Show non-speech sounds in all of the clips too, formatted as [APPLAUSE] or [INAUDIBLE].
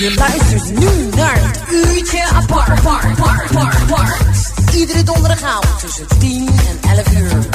Je luistert nu naar het uurtje apart. apart, apart, apart. Iedere donderdagavond tussen 10 en 11 uur.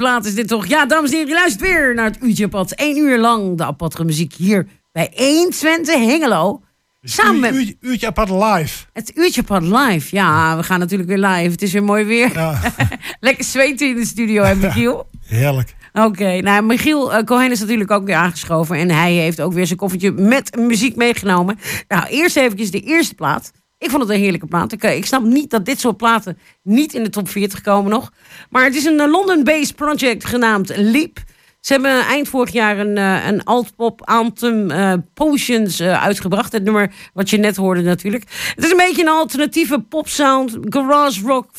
Plaat is dit toch. Ja, dames en heren, je luistert weer naar het uurtje pad. Eén uur lang de aparte muziek hier bij 1 Twente Hengelo. Samen met Uur- uurtje apart live. het uurtje pad live. Ja, we gaan natuurlijk weer live. Het is weer mooi weer. Ja, [LAUGHS] Lekker zweten in de studio, hè Michiel? heerlijk. Oké, nou Michiel uh, Cohen is natuurlijk ook weer aangeschoven. En hij heeft ook weer zijn koffertje met muziek meegenomen. Nou, eerst eventjes de eerste plaat. Ik vond het een heerlijke plaat. Ik, eh, ik snap niet dat dit soort platen niet in de top 40 komen nog. Maar het is een eh, London-based project genaamd Leap. Ze hebben eind vorig jaar een, eh, een alt-pop anthem Potions uitgebracht. Het nummer wat je net hoorde natuurlijk. Het is een beetje een alternatieve popsound. Garage rock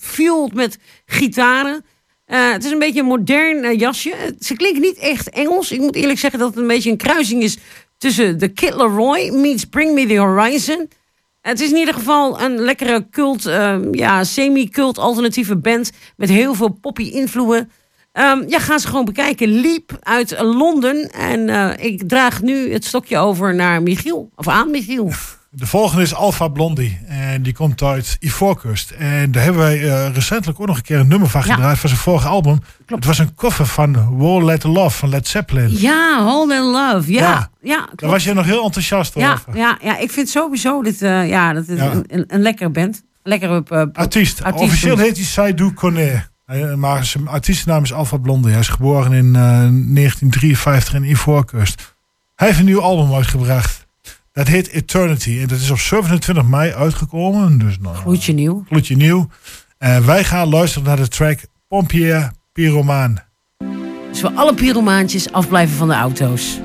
fueled met gitaren. Het is een beetje een modern jasje. Ze klinken niet echt Engels. Ik moet eerlijk zeggen dat het een beetje een kruising is tussen The Kid Laroi meets Bring Me The Horizon. Het is in ieder geval een lekkere cult, eh, ja, semi-cult alternatieve band met heel veel poppy invloeden. Ehm, ja, ga ze gewoon bekijken. Leap uit Londen. En eh, ik draag nu het stokje over naar Michiel. Of aan Michiel. De volgende is Alpha Blondie. En die komt uit Ivoorkust. En daar hebben wij eh, recentelijk ook nog een keer een nummer van Ja. gedraaid van zijn vorige album. Het was een cover van War Let Love van Led Zeppelin. Ja, Hold and Love. Ja, ja, Ja. klopt. Daar was je nog heel enthousiast ja, over. ja, ja, ik vind sowieso dit, eh, ja, dat is Ja. Een, een, een lekkere band. Lekkere eh, Artiest. Artiest. Officieel heet hij Saidou Kone. Maar zijn artiestennaam is Alpha Blondie. Hij is geboren in eh, 1953 in Ivoorkust. Hij heeft een nieuw album uitgebracht. Dat heet Eternity. En dat is op 27 mei uitgekomen. Dus nou, Gloedje nieuw. gloedje nieuw. En wij gaan luisteren naar de track Pompier Pyromaan. Dus voor alle pyromaantjes afblijven van de auto's.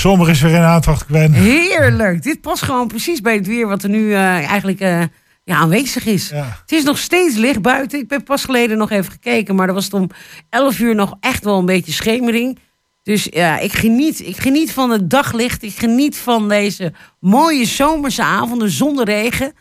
Zomer is weer in aantocht, Gwen. Heerlijk. Dit past gewoon precies bij het weer wat er nu eh, eigenlijk eh, ja, aanwezig is. Ja. Het is nog steeds licht buiten. Ik heb pas geleden nog even gekeken, maar er was het om 11 uur nog echt wel een beetje schemering. Dus ja, ik geniet, ik geniet van het daglicht. Ik geniet van deze mooie zomerse avonden zonder regen.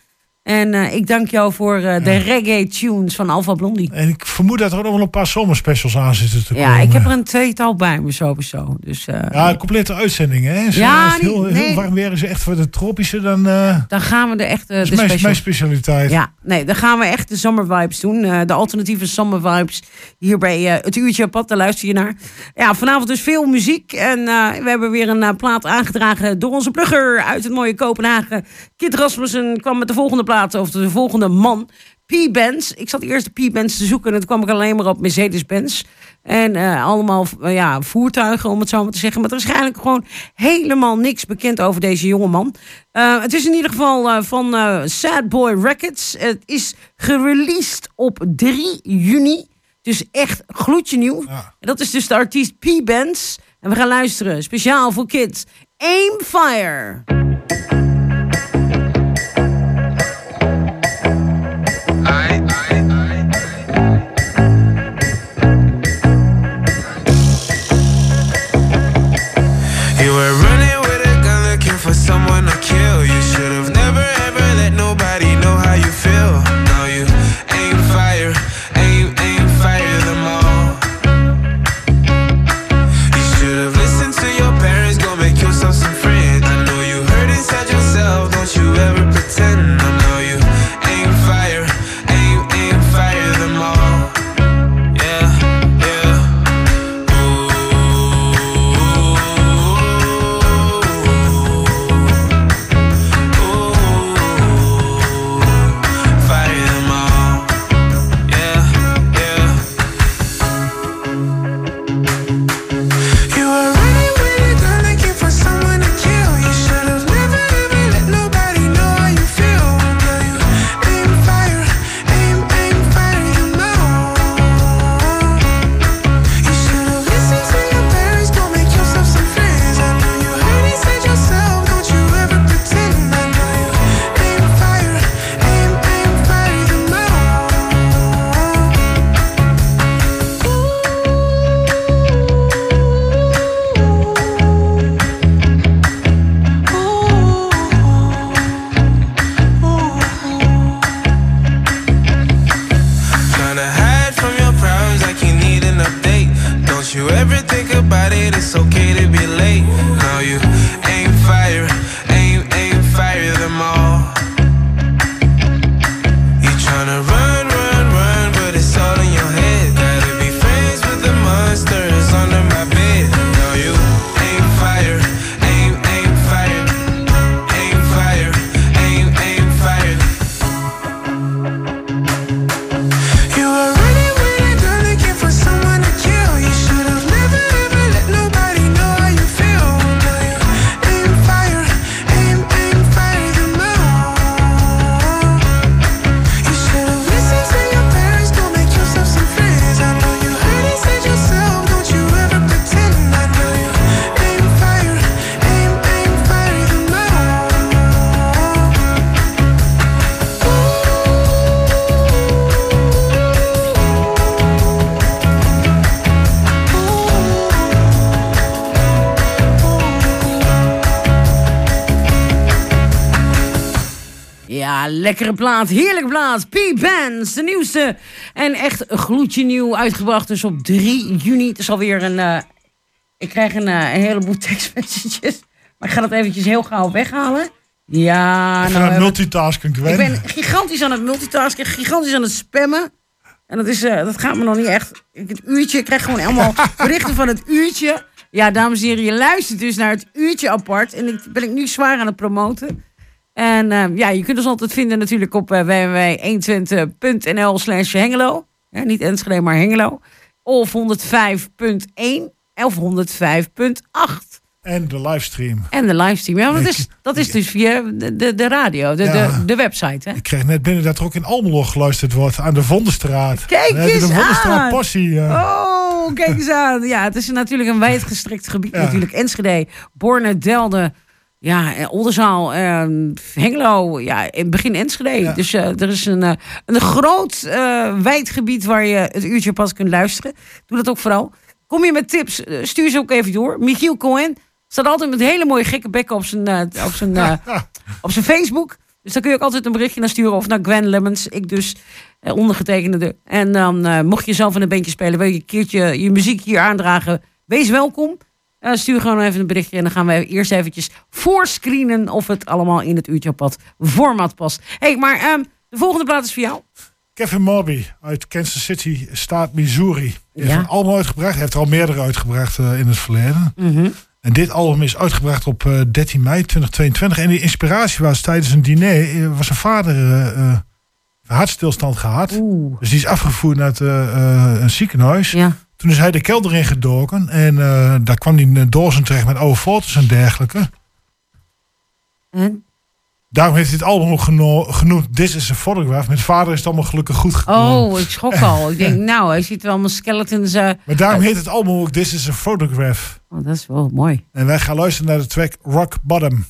En eh, ik dank jou voor eh, de reggae tunes van Alpha Blondie. En ik vermoed dat er ook nog wel een paar zomerspecials aan zitten te Ja, komen. ik heb er een tweetal bij me sowieso. Dus eh, Ja, een complete uitzending, hè? Als, Ja, als het heel, nee, heel warm weer is, echt voor de tropische, dan dan gaan we er echt eh, is de mijn, special. mijn specialiteit. Ja, nee, dan gaan we echt de summer vibes doen. De alternatieve summer vibes hier bij het uurtje op pad. Daar luister je naar. Ja, vanavond dus veel muziek. En we hebben weer een plaat aangedragen door onze plugger uit het mooie Kopenhagen. Kit Rasmussen kwam met de volgende plaat, of de volgende man. P-Benz. Ik zat eerst de P-Benz te zoeken en toen kwam ik alleen maar op Mercedes-Benz. En eh, allemaal eh, ja, voertuigen, om het zo maar te zeggen. Maar er is eigenlijk gewoon helemaal niks bekend over deze jongeman. Eh het is in ieder geval van Sad Boy Records. Het is gereleased op 3 juni. Dus echt gloedje nieuw. Ja. En dat is dus de artiest P-Benz. En we gaan luisteren, speciaal voor kids. Aim Fire. Lekkere plaat, heerlijke plaat. P-Bands, de nieuwste. En echt gloedje nieuw uitgebracht. Dus op 3 juni. Het is alweer een... eh, ik krijg een, eh, een heleboel [LAUGHS] tekstmessages. Maar ik ga dat eventjes heel gauw weghalen. Ja, Ik nou... multitasken, ik ben gigantisch aan het multitasken, gigantisch aan het spammen. En dat, is, eh, dat gaat me nog niet echt. Ik, het uurtje, ik krijg gewoon allemaal [LAUGHS] berichten van het uurtje. Ja, dames en heren, je luistert dus naar het uurtje apart. En ik ben ik nu zwaar aan het promoten. En eh, ja, je kunt ons altijd vinden natuurlijk op eh, www.120.nl slash Hengelo. Ja, niet Enschede, maar Hengelo. Of 105.1 of 105.8. En de livestream. En de livestream. Ja, want dat is, dat is dus via de, de, de radio, de, Ja. de, de website. Hè? Ik kreeg net binnen dat er ook in Almelo geluisterd wordt aan de Vondenstraat. Kijk eens de Vondenstraat aan. passie. eh. Oh, kijk eens aan. Ja, het is natuurlijk een wijdgestrekt gebied. [LAUGHS] Natuurlijk Enschede, Borne, Delden, ja, eh, Oldenzaal, eh, Hengelo. Ja, in begin Enschede. Ja. Dus eh, er is een, eh, een groot eh wijd gebied waar je het uurtje pas kunt luisteren. Doe dat ook vooral. Kom je met tips, stuur ze ook even door. Michiel Cohen staat altijd met hele mooie gekke bekken op zijn, op zijn, [LAUGHS] op zijn Facebook. Dus dan kun je ook altijd een berichtje naar sturen. Of naar Gwen Lemmens, ik dus, ondergetekende. En dan mocht je zelf in een bandje spelen, wil je een keertje je muziek hier aandragen, wees welkom. Eh, stuur gewoon even een berichtje en dan gaan we eerst eventjes voorscreenen of het allemaal in het uurtje wat format past. hey, maar ehm, de volgende plaat is voor jou. Kevin Morby uit Kansas City, staat Missouri. Die heeft Ja. een album uitgebracht. Hij heeft er al meerdere uitgebracht eh, in het verleden. En dit album is uitgebracht op eh, 13 mei 2022. En de inspiratie was tijdens een diner. eh, was zijn vader eh, eh, hartstilstand gehad. Oeh. Dus die is afgevoerd naar het, eh, eh, een ziekenhuis. Ja. Toen is hij de kelder in gedoken. En eh, daar kwam hij in een dozen terecht met oude foto's en dergelijke. En? Daarom heeft hij het album ook geno- genoemd This is a Photograph. Met vader is het allemaal gelukkig goed gekomen. Oh, ik schrok al. Ik denk, [LAUGHS] nou, hij ziet wel allemaal skeletons. eh. Maar daarom heet het album ook This is a Photograph. Oh, dat is wel mooi. En wij gaan luisteren naar de track Rock Bottom.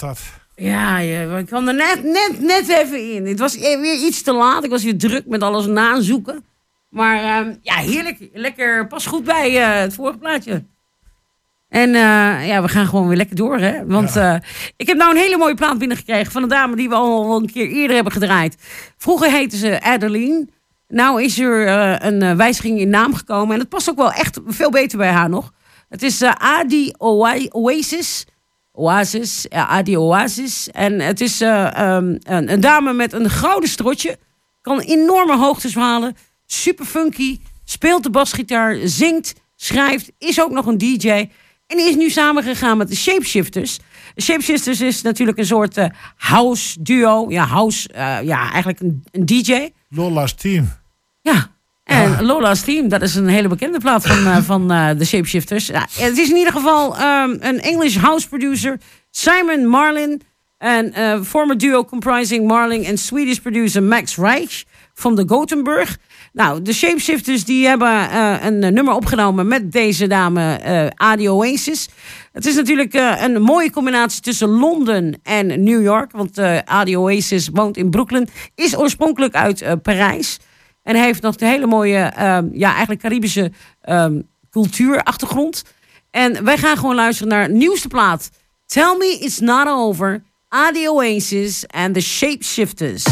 Was dat. Ja, ja, ik kwam er net, net, net even in. Het was e- weer iets te laat. Ik was weer druk met alles nazoeken. Maar ehm, ja, heerlijk. Lekker, pas goed bij eh, het vorige plaatje. En eh, ja, we gaan gewoon weer lekker door, hè. Want Ja. eh, ik heb nou een hele mooie plaat binnengekregen... van een dame die we al een keer eerder hebben gedraaid. Vroeger heette ze Adeline. Nou is er een wijziging in naam gekomen. En het past ook wel echt veel beter bij haar nog. Het is Adi Oa- Oasis... Oasis, ja, Adi Oasis. En het is eh, ehm, een, een dame met een gouden strotje. Kan enorme hoogtes halen. Super funky. Speelt de basgitaar. Zingt. Schrijft. Is ook nog een DJ. En die is nu samengegaan met de Shapeshifters. De Shapeshifters is natuurlijk een soort eh, house duo. Ja, house. eh, ja, eigenlijk een, een DJ. Lola's team. Ja. En Ja. Lola's Team, dat is een hele bekende plaat van, eh, [LAUGHS] van eh, de Shapeshifters. Ja, het is in ieder geval ehm, een English house producer, Simon Marlin. En eh former duo comprising Marlin en Swedish producer Max Reich van de Gothenburg. Nou, de Shapeshifters die hebben een nummer opgenomen met deze dame Adi Oasis. Het is natuurlijk een mooie combinatie tussen Londen en New York. Want Adi Oasis woont in Brooklyn. Is oorspronkelijk uit Parijs. En hij heeft nog de hele mooie, ehm, ja, eigenlijk Caribische ehm, cultuurachtergrond. En wij gaan gewoon luisteren naar nieuwste plaat. Tell Me It's Not Over, Adi Oasis en The Shapeshifters.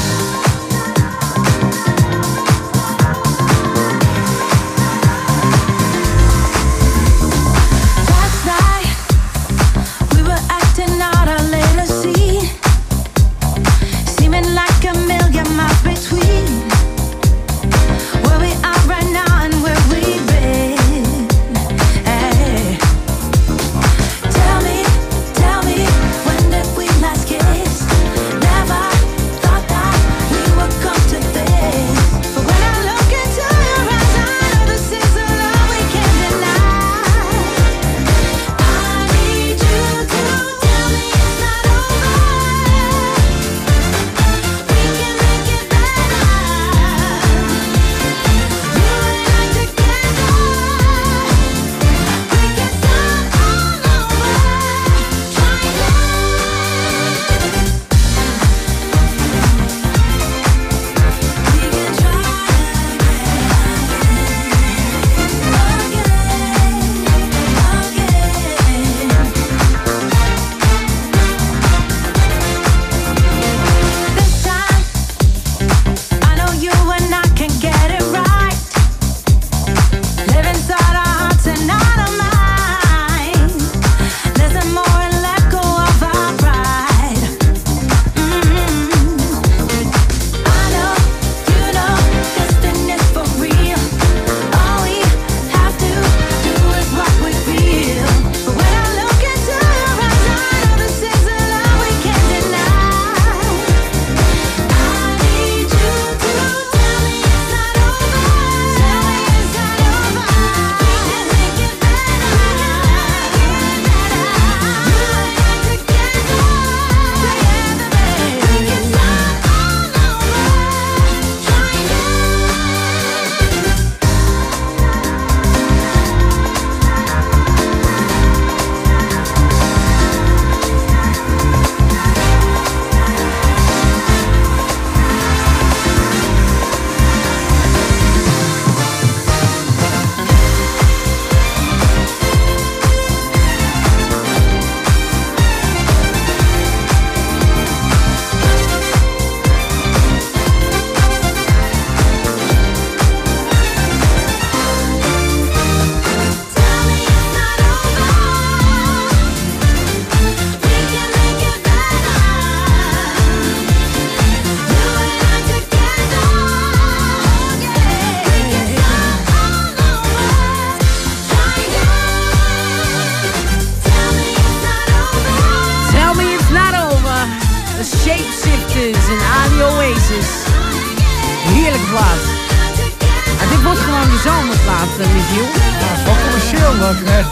Zomerplaat, Michiel. Ja, wel commercieel hè.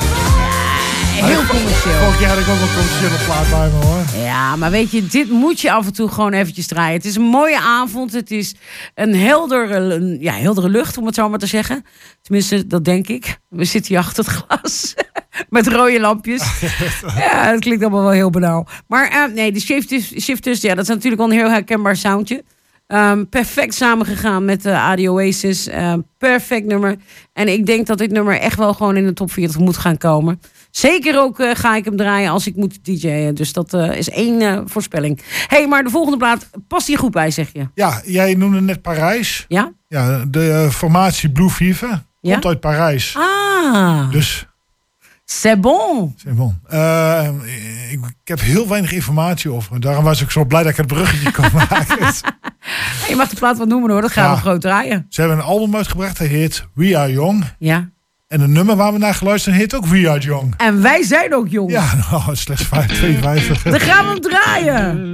heel commercieel. Vorig jaar had ik ook een commerciële plaat bij me hoor. Ja, maar weet je, dit moet je af en toe gewoon eventjes draaien. Het is een mooie avond. Het is een heldere, ja, heldere lucht, om het zo maar te zeggen. Tenminste, dat denk ik. We zitten hier achter het glas. [LAUGHS] Met rode lampjes. [LAUGHS] ja, het klinkt allemaal wel heel banaal. Maar eh, nee, de shifters, shifters, ja, dat is natuurlijk wel een heel herkenbaar soundje. Ehm, perfect samengegaan met de AD Oasis. Ehm, perfect nummer. En ik denk dat dit nummer echt wel gewoon in de top 40 moet gaan komen. Zeker ook eh, ga ik hem draaien als ik moet DJ'en. Dus dat eh, is één eh, voorspelling. hey, maar de volgende plaat past hier goed bij, zeg je? Ja, jij noemde net Parijs. Ja? Ja, de formatie Blue Fever Ja? komt uit Parijs. Ah, Dus, c'est bon. c'est bon. Eh, ik, ik heb heel weinig informatie over. Daarom was ik zo blij dat ik het bruggetje kon [LAUGHS] maken. Je mag de plaat wat noemen hoor, dat gaan Ja. we groot draaien. Ze hebben een album uitgebracht, dat heet We Are Young. Ja. En een nummer waar we naar geluisterd heet ook We Are Young. En wij zijn ook jong. Ja, [LAUGHS] nou, slechts 5, Dan gaan we hem draaien.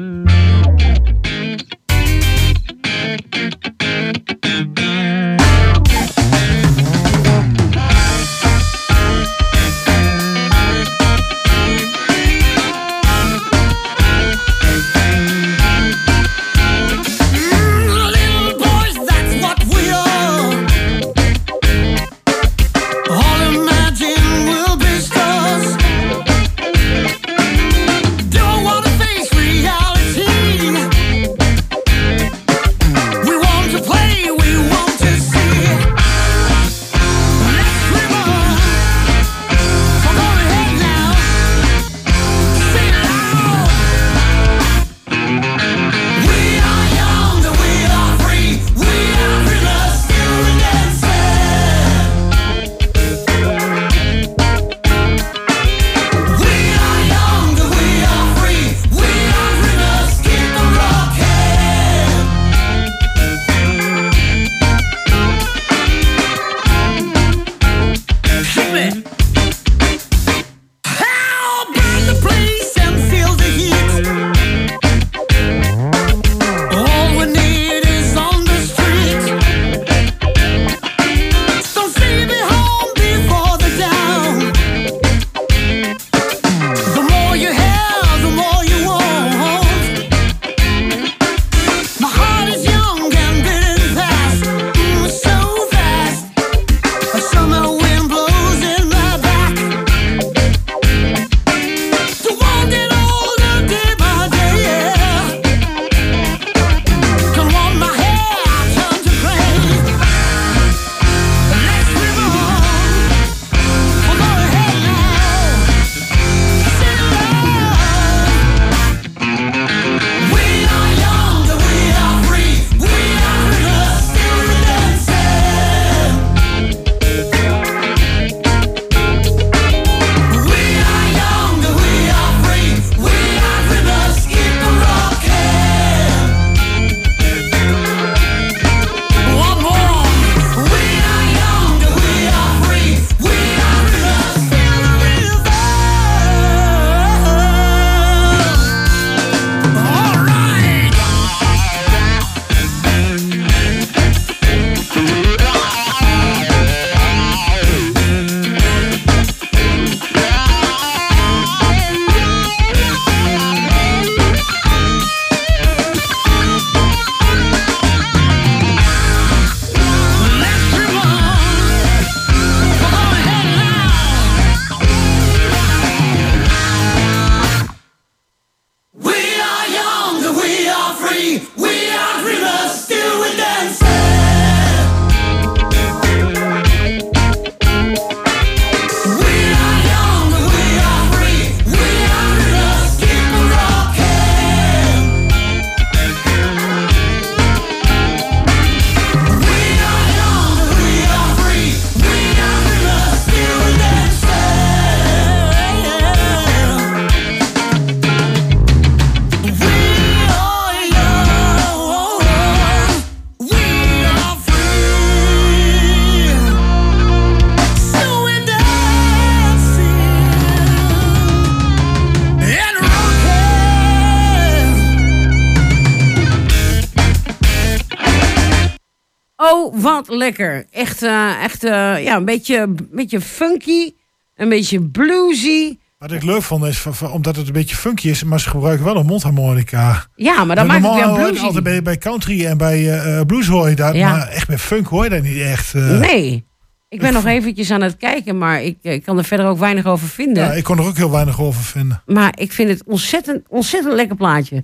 Lekker. Echt, eh, echt eh, ja, een beetje, beetje funky. Een beetje bluesy. Wat ik leuk vond is, omdat het een beetje funky is, maar ze gebruiken wel een mondharmonica. Ja, maar dat maakt het weer bluesy. altijd bij, bij country en bij eh, blues hoor je dat, Ja. maar echt bij funk hoor je dat niet echt. Nee. Ik ben nog [LAUGHS] eventjes aan het kijken, maar ik, ik kan er verder ook weinig over vinden. Ja, ik kon er ook heel weinig over vinden. Maar ik vind het ontzettend, ontzettend lekker plaatje.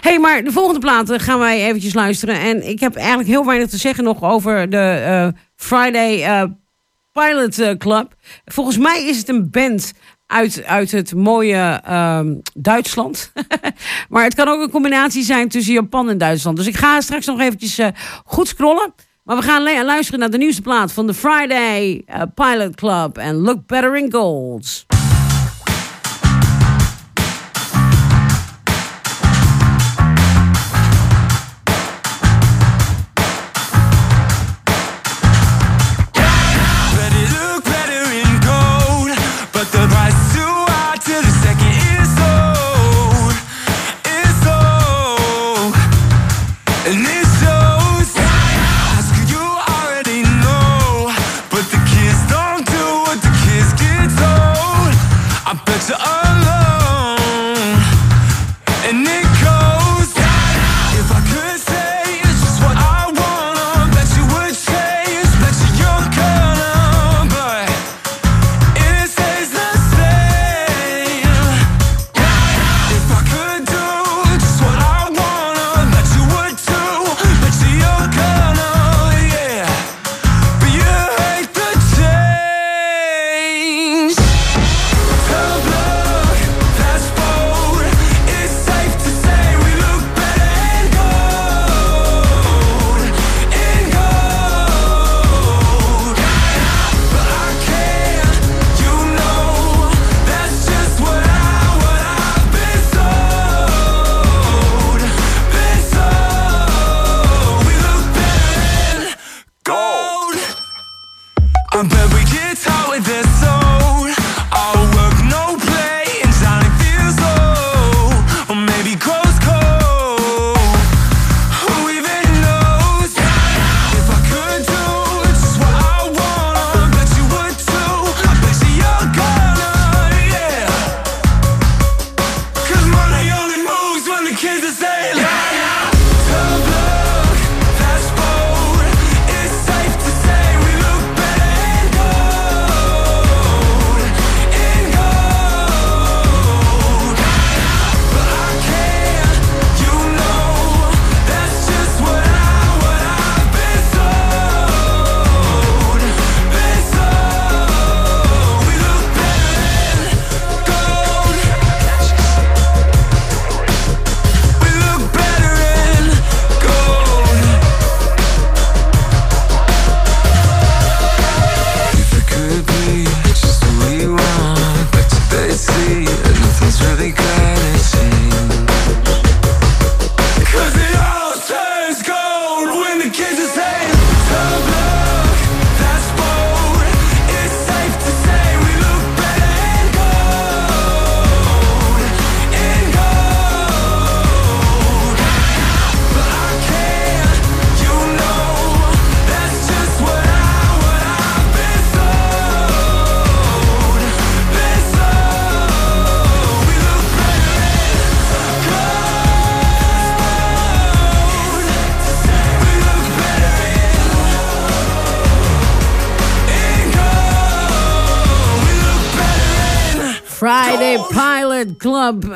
hey, maar de volgende platen gaan wij eventjes luisteren. En ik heb eigenlijk heel weinig te zeggen nog over de eh, Friday eh, Pilot eh, Club. Volgens mij is het een band uit, uit het mooie ehm, Duitsland. [LAUGHS] maar het kan ook een combinatie zijn tussen Japan en Duitsland. Dus ik ga straks nog eventjes eh, goed scrollen. Maar we gaan luisteren naar de nieuwste plaat van de Friday eh, Pilot Club. En Look Better in Gold.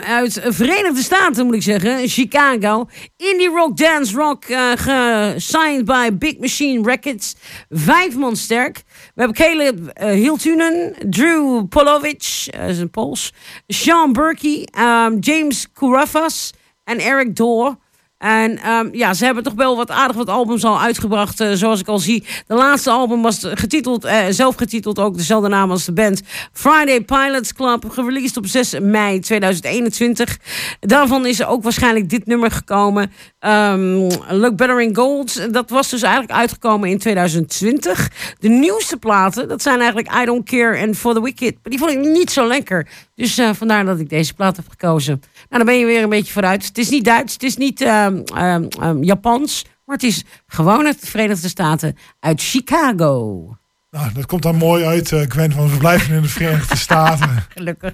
Uit Verenigde Staten, moet ik zeggen. Chicago. Indie rock, dance rock. eh gesigned by Big Machine Records. Vijf man sterk. We hebben Caleb eh, Hiltunen. Drew Polovic. eh, is een Pools. Sean Burkey. ehm, James Kourafas. En Eric Door. En ehm, ja, ze hebben toch wel wat aardig wat albums al uitgebracht, eh, zoals ik al zie. De laatste album was getiteld, eh, zelf getiteld, ook dezelfde naam als de band. Friday Pilots Club, gereleased op 6 mei 2021. Daarvan is ook waarschijnlijk dit nummer gekomen. Ehm, Look Better in Gold. Dat was dus eigenlijk uitgekomen in 2020. De nieuwste platen, dat zijn eigenlijk I Don't Care en For the Wicked. Maar die vond ik niet zo lekker. Dus eh, vandaar dat ik deze plaat heb gekozen. Nou, dan ben je weer een beetje vooruit. Het is niet Duits, het is niet ehm, ehm, ehm, Japans. Maar het is gewoon uit de Verenigde Staten, uit Chicago. Nou, dat komt dan mooi uit, eh Gwen, want we blijven in de Verenigde Staten. [LAUGHS] Gelukkig.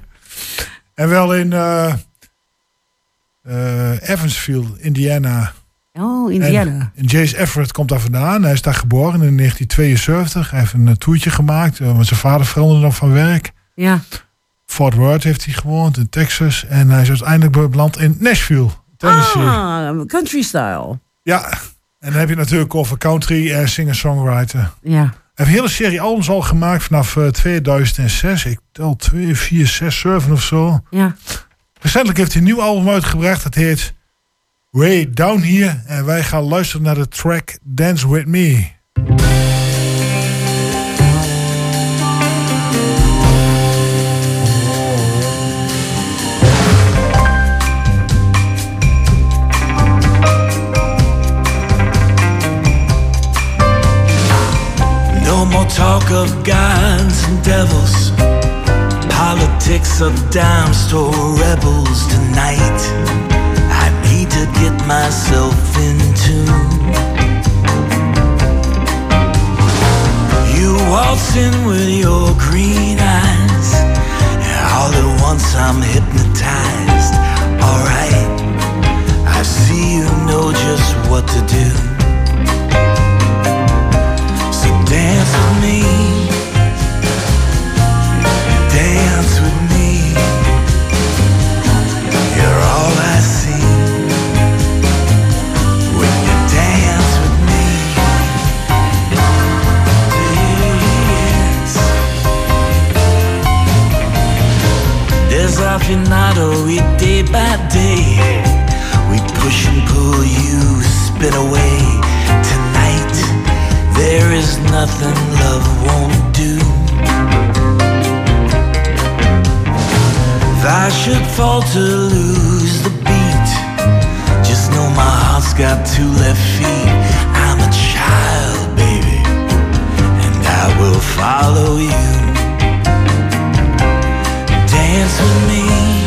En wel in eh, Evansville, Indiana. Oh, Indiana. En, Jace Everett komt daar vandaan. Hij is daar geboren in 1972. Hij heeft een toertje gemaakt. want zijn vader veranderde nog van werk. Ja. Fort Worth heeft hij gewoond in Texas. En hij is uiteindelijk beland in Nashville, Tennessee. Ah, country style. Ja, en dan heb je natuurlijk over country en singer-songwriter. Ja. Hij heeft een hele serie albums al gemaakt vanaf eh, 2006. Ik tel 2, 4, 6, 7 of zo. Ja. Recentelijk heeft hij een nieuw album uitgebracht. Dat heet Way Down Here. En wij gaan luisteren naar de track Dance With Me. More talk of gods and devils. Politics of dime store rebels tonight. I need to get myself in tune. You waltz in with your green eyes. And all at once I'm hypnotized. Alright, I see you know just what to do. Day by day. We push and pull you, spin away. Tonight, there is nothing love won't do. If I should fall to lose the beat, just know my heart's got two left feet. I'm a child, baby, and I will follow you. Dance with me.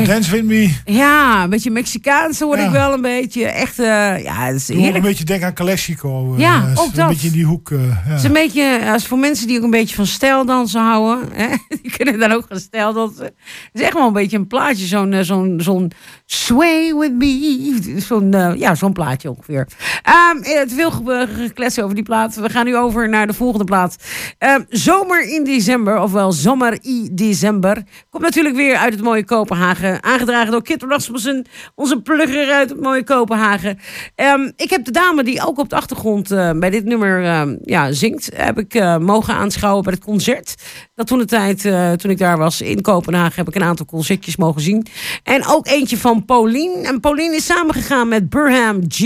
Ja. Dance With Me. Ja, een beetje Mexicaans hoor Ja. ik wel een beetje. Echt, eh, ja, het is moet een heerlijk. beetje denken aan Calexico. eh, Ja, ook Een dat. beetje in die hoek. eh, ja. Het is een beetje, als voor mensen die ook een beetje van stijldansen houden, [LAUGHS] hè, die kunnen dan ook gaan stijldansen. Het is echt wel een beetje een plaatje, zo'n zo'n zo'n sway with me, zo'n ja, zo'n plaatje ongeveer. Ehm eh, te veel ge- geklets over die plaat. We gaan nu over naar de volgende plaat. Ehm, Zomer in december, ofwel Zomer i december, komt natuurlijk weer uit het mooie Kopenhagen, aangedragen door Kit Rasmussen, onze plugger uit het mooie Kopenhagen. Ehm, ik heb de dame die ook op de achtergrond eh, bij dit nummer ehm, ja, zingt, heb ik eh, mogen aanschouwen bij het concert. Dat toen de tijd, eh, toen ik daar was in Kopenhagen, heb ik een aantal concertjes mogen zien. En ook eentje van Pauline. En Pauline is samengegaan met Burham G.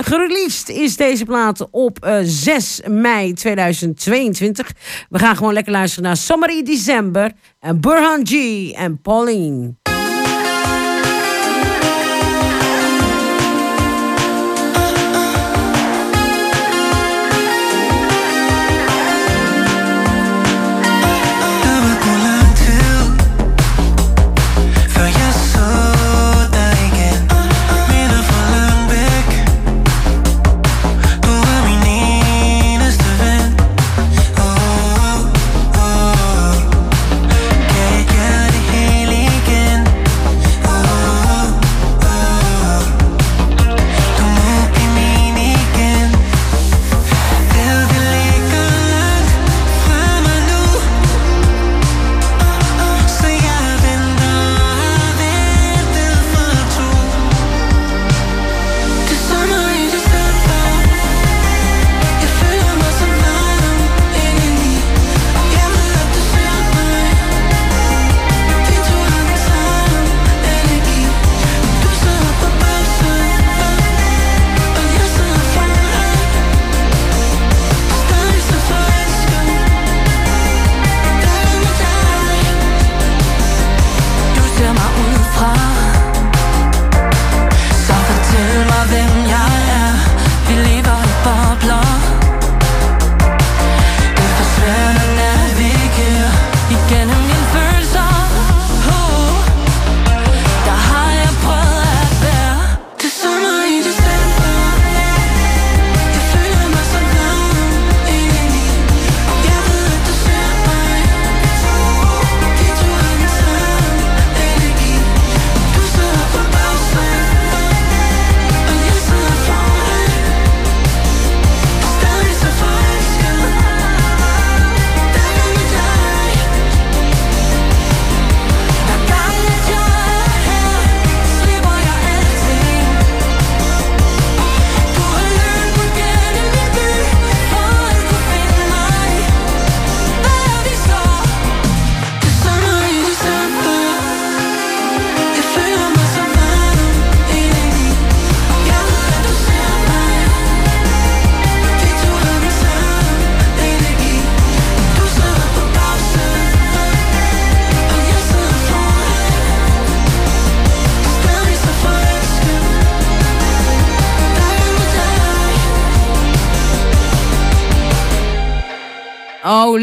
Gereleased is deze plaat op eh, 6 mei 2022. We gaan gewoon lekker luisteren naar Summer in December en Burhan G en Pauline.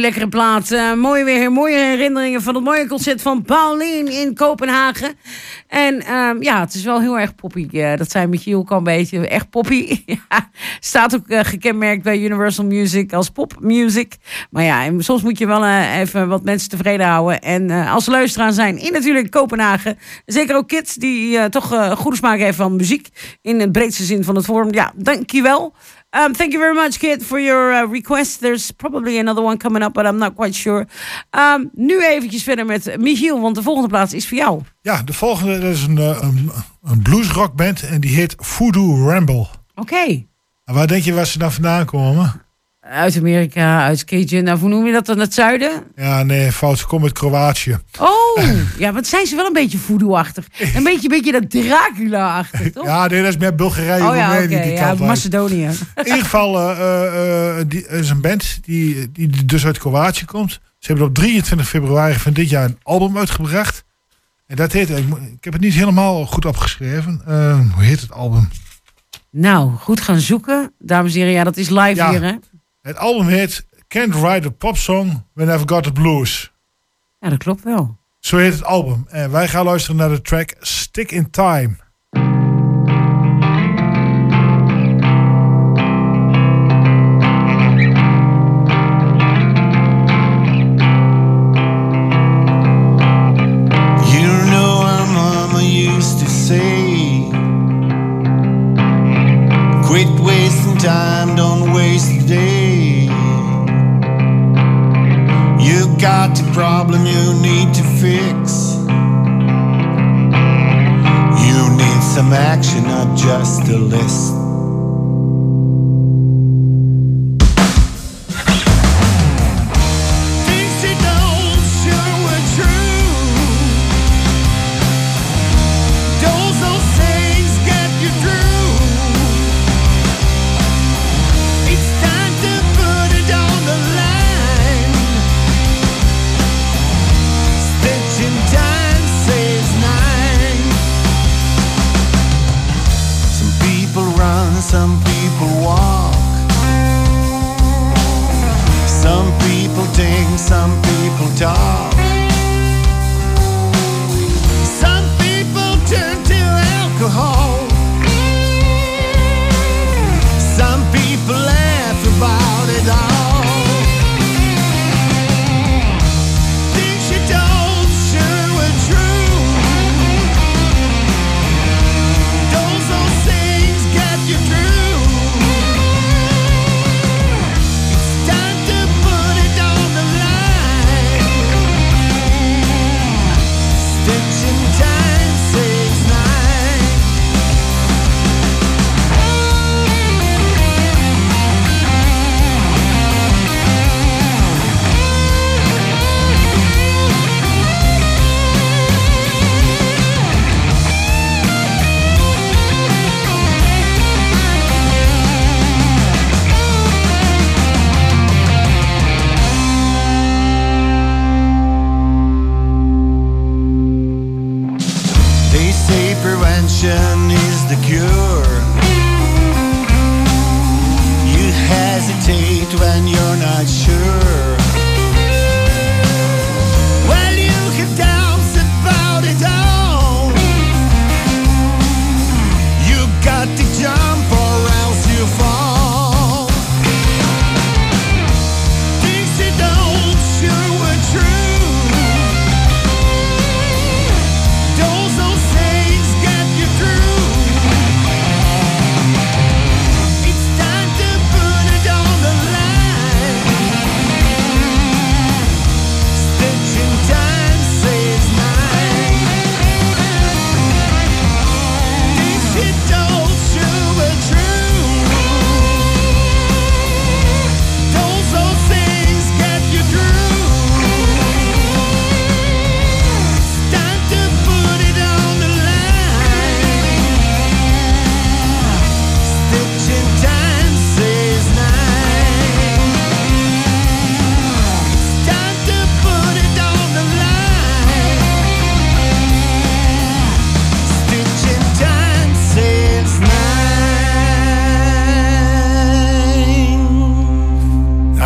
Lekkere plaat. Eh, mooi weer, mooie herinneringen van het mooie concert van Paulien in Kopenhagen. En ehm, ja, het is wel heel erg poppy. Eh, dat zei Michiel al een beetje. Echt poppy. [LAUGHS] staat ook eh, gekenmerkt bij Universal Music als popmusic. Maar ja, soms moet je wel even wat mensen tevreden houden. En als luisteraar zijn in natuurlijk Kopenhagen. Zeker ook kids die toch goede smaak hebben van muziek. In het breedste zin van het vorm. Ja, dankjewel. Um, thank you very much, kid, for your uh, request. There's probably another one coming up, but I'm not quite sure. Um, nu eventjes verder met Michiel, want de volgende plaats is voor jou. Ja, de volgende is een, eh, een, een bluesrockband en die heet Voodoo Ramble. Oké. En waar denk je waar ze dan vandaan komen? Uit Amerika, uit Cajun. Nou, hoe noem je dat dan? Het zuiden? Ja, nee, fout. Ze komen uit Kroatië. Oh, [LAUGHS] ja, want zijn ze wel een beetje voodoo-achtig. Een beetje, beetje dat Dracula-achtig, toch? Ja, nee, dat is meer Bulgarije, oh ja, die ja. Macedonië. In ieder geval, die, er is een band die, die dus uit Kroatië komt. Ze hebben op 23 februari van dit jaar een album uitgebracht. En dat heet, ik, ik heb het niet helemaal goed opgeschreven. Hoe heet het album? Nou, goed gaan zoeken. Dames en heren, ja, dat is live Ja. hier, hè? Het album heet Can't Write a Pop Song When I've Got the Blues. Ja, dat klopt wel. Zo heet het album. En wij gaan luisteren naar de track Stick in Time.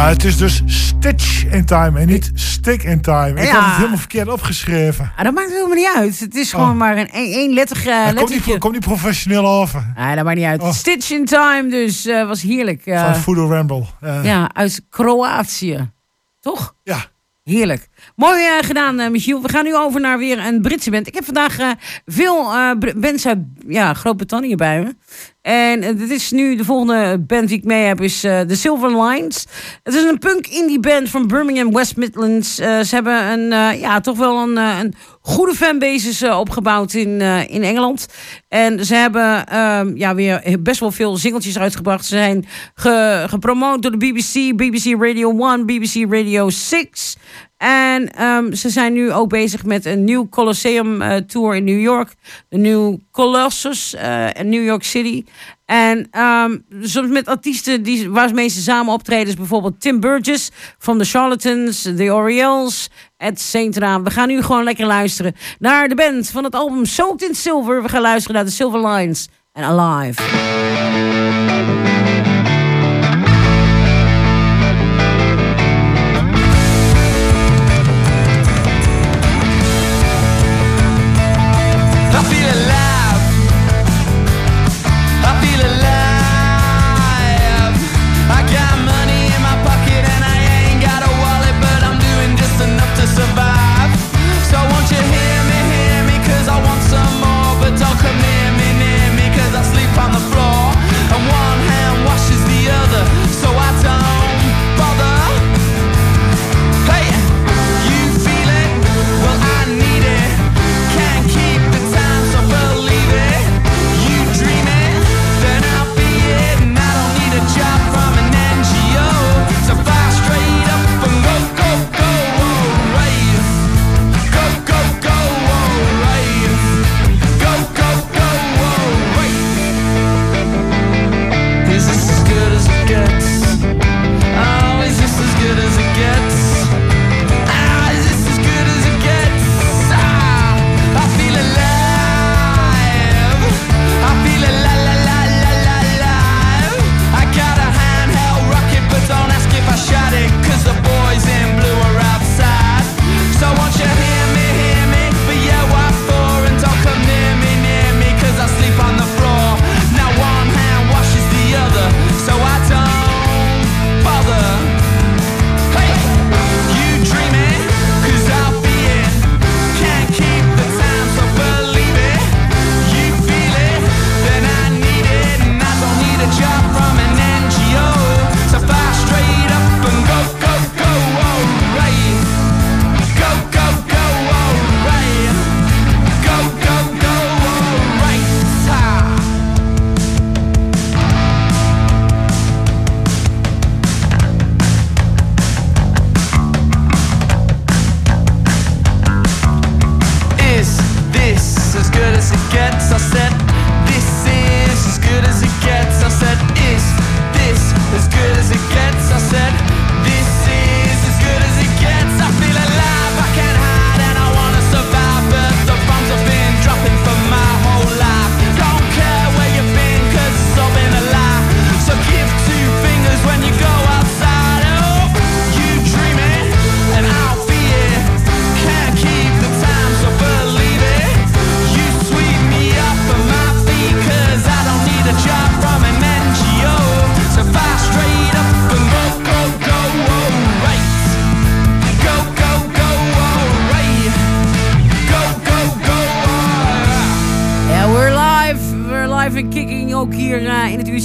Ja, het is dus Stitch in Time en niet Stick in Time. Ik Ja. heb het helemaal verkeerd opgeschreven. Ah, dat maakt helemaal niet uit. Het is gewoon Oh. maar een letter, uh, Hij komt niet, komt niet professioneel over. Ah, dat maakt niet uit. Oh. Stitch in Time dus eh, was heerlijk. eh, Van Fudo Ramble. Eh, ja, uit Kroatië. Toch? ja. Heerlijk. Mooi eh, gedaan, eh, Michiel. We gaan nu over naar weer een Britse band. Ik heb vandaag eh, veel eh, bands uit ja, Groot-Brittannië bij me. En eh, dit is nu de volgende band die ik mee heb, is eh The Silver Lines. Het is een punk indie band van Birmingham, West Midlands. Eh, ze hebben een, eh, ja, toch wel een, eh, een goede fanbasis eh, opgebouwd in, eh, in Engeland. En ze hebben ehm, ja, weer best wel veel singeltjes uitgebracht. Ze zijn ge- gepromoot door de BBC, BBC Radio 1, BBC Radio 6. En ehm, ze zijn nu ook bezig met een nieuw Colosseum eh, tour in New York. De nieuw Colossus in New York City. En ehm, soms met artiesten die, waarmee ze samen optreden. is bijvoorbeeld Tim Burgess van The Charlatans, The Orioles, et cetera. We gaan nu gewoon lekker luisteren naar de band van het album Soaked in Silver. We gaan luisteren naar The Silver Lines en Alive.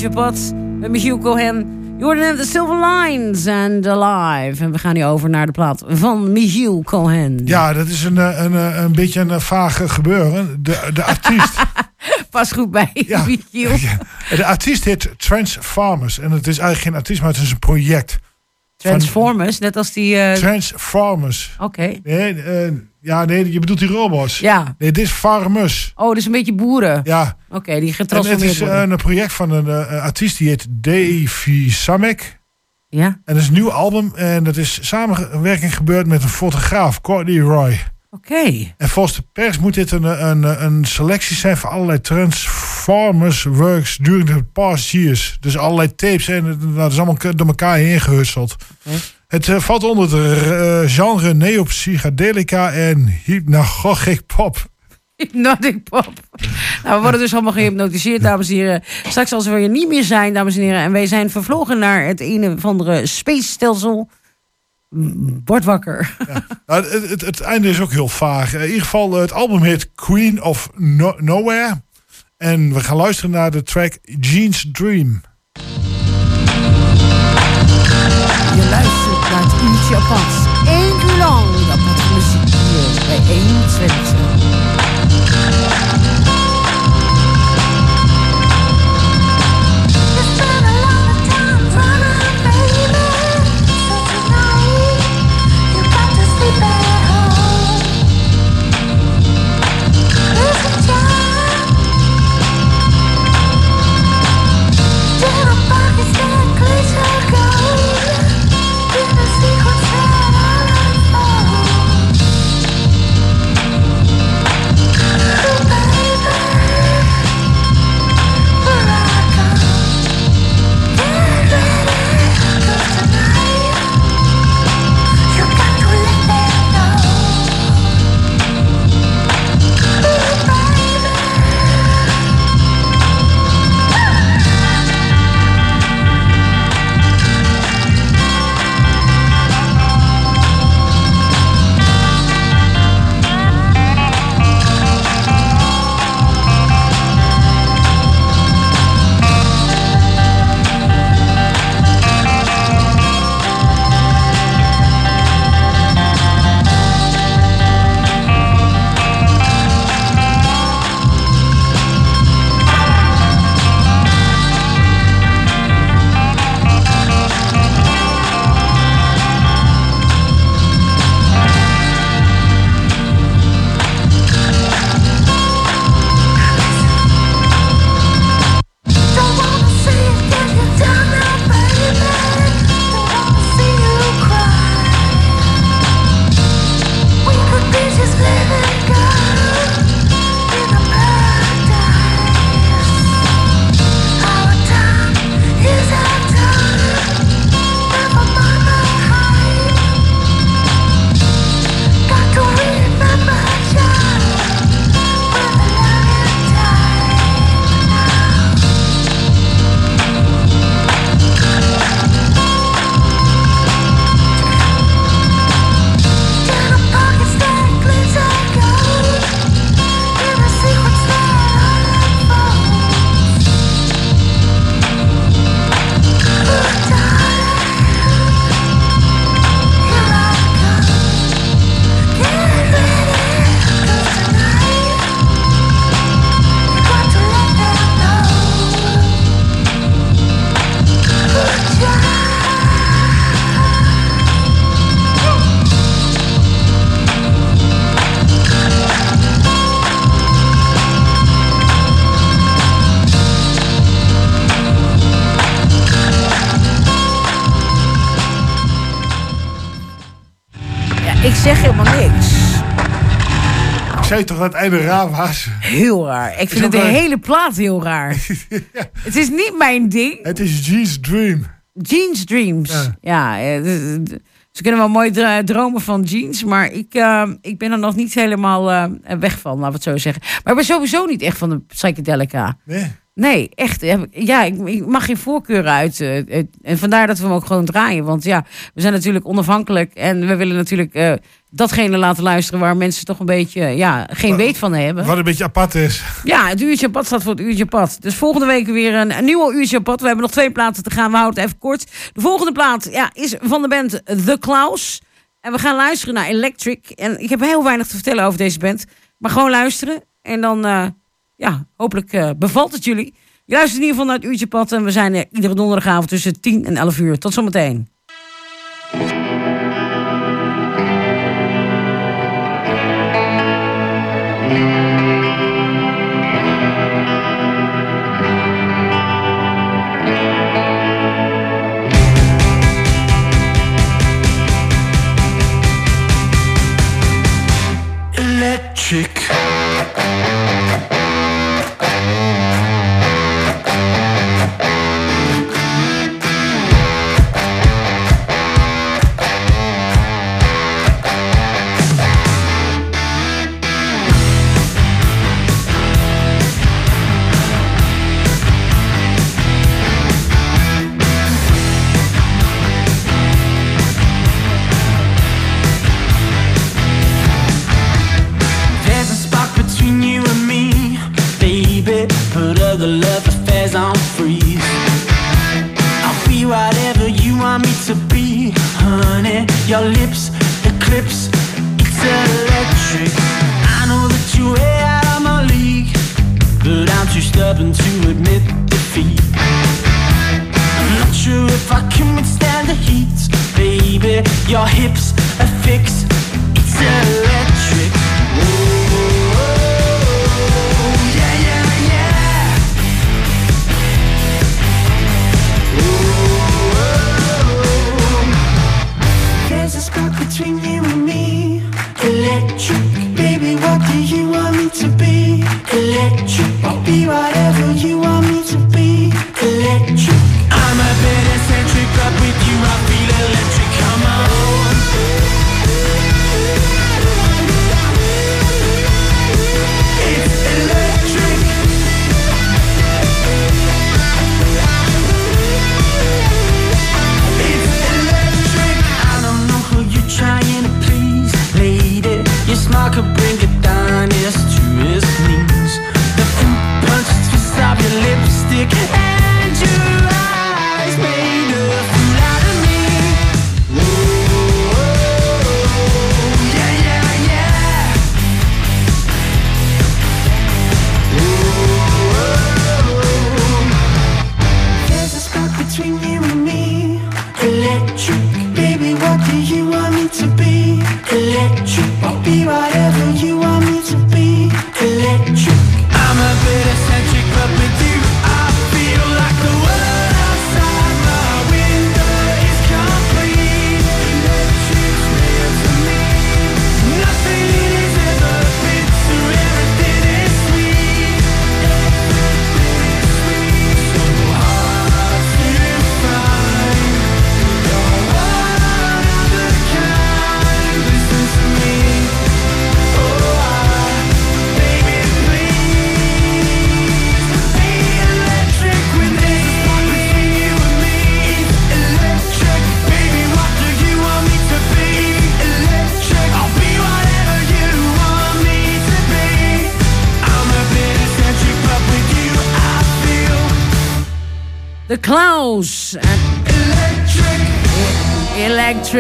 Met Michiel Cohen. Je hoorde net de Silver Lines and Alive. En we gaan nu over naar de plaat van Michiel Cohen. Ja, dat is een, eh, een, eh, een beetje een eh, vage gebeuren. De, de artiest. [LAUGHS] Pas goed bij, Ja. Michiel. Ja. De artiest heet Transformers. En het is eigenlijk geen artiest, maar het is een project. Transformers, net als die... Transformers. Oké. Nee, ja, nee, je bedoelt die robots. Ja. Nee, dit is Farmers. Oh, dus een beetje boeren. Ja. Oké, die En het getransformeerd is eh, worden. een project van een eh, artiest die heet Davy Samek. Ja. En dat is een nieuw album. En dat is samenwerking gebeurd met een fotograaf, Courtney Roy. Oké. En volgens de pers moet dit een, een, een selectie zijn van allerlei Performance Works During the Past Years. Dus allerlei tapes en dat is allemaal door elkaar heen gehusteld. Het eh, valt onder het eh, genre neo-psychedelica en hypnagogic pop. Hypnotic pop. Nou, we worden dus allemaal gehypnotiseerd, dames en heren. Straks als we er niet meer zijn, dames en heren. En wij zijn vervlogen naar het een of andere space-stelsel. Word wakker. Nou, het, het, het einde is ook heel vaag. In ieder geval, eh, het album heet Queen of No- Nowhere. En we gaan luisteren naar de track Jean's Dream. Naar het uurtje apart. Eén uur lang aparte muziek hier bij 120. Dat het einde raar was? Heel raar. Ik vind het de hele plaat heel raar. [LAUGHS] Het is niet mijn ding. Het is Jean's Dream. Jeans Dreams. Ja. Ja, eh, ze kunnen wel mooi dromen van jeans, maar ik, eh, ik ben er nog niet helemaal eh, weg van, laten we het zo zeggen. Maar ik ben sowieso niet echt van de psychedelica. Nee. Nee, echt. eh, Ja, ik, mag geen voorkeuren uit. eh, eh, En vandaar dat we hem ook gewoon draaien. Want ja, we zijn natuurlijk onafhankelijk. En we willen natuurlijk eh, datgene laten luisteren waar mensen toch een beetje ja, geen weet van hebben. Wat een beetje apart is. Ja, het uurtje pad staat voor het uurtje pad. Dus volgende week weer een, een nieuwe uurtje pad. We hebben nog twee platen te gaan. We houden het even kort. De volgende plaat ja, is van de band The Klaus. En we gaan luisteren naar Electric. En ik heb heel weinig te vertellen over deze band. Maar gewoon luisteren. En dan, eh, ja, hopelijk eh, bevalt het jullie. Je luistert in ieder geval naar het uurtje pad. En we zijn er iedere donderdagavond tussen 10 en 11 uur. Tot zometeen.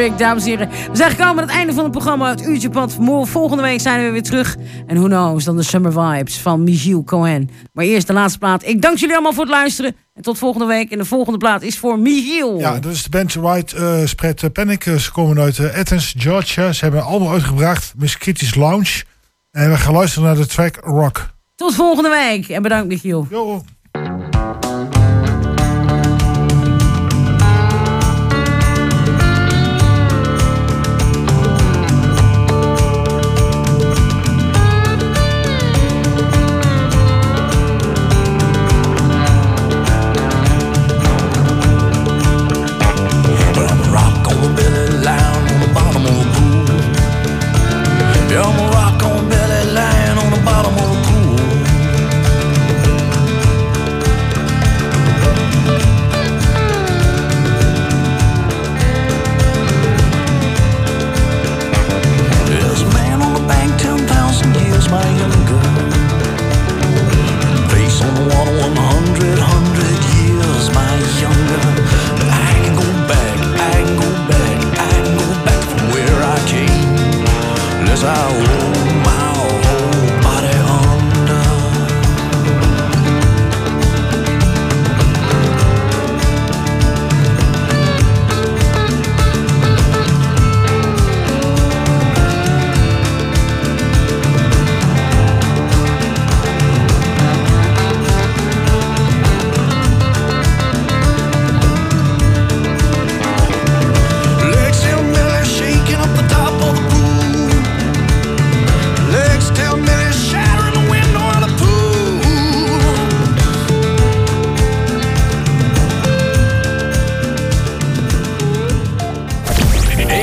Dames en heren. We zijn gekomen aan het einde van het programma. Het uurtje pad. Volgende week zijn we weer terug. En who knows, dan de Summer Vibes van Michiel Cohen. Maar eerst de laatste plaat. Ik dank jullie allemaal voor het luisteren. En tot volgende week. En de volgende plaat is voor Michiel. Ja, dat is de band White uh, Spread Panic. Eh, ze komen uit eh, Athens, Georgia. Ze hebben allemaal uitgebracht, Miss Lounge. En we gaan luisteren naar de track Rock. Tot volgende week. En bedankt Michiel. Yo.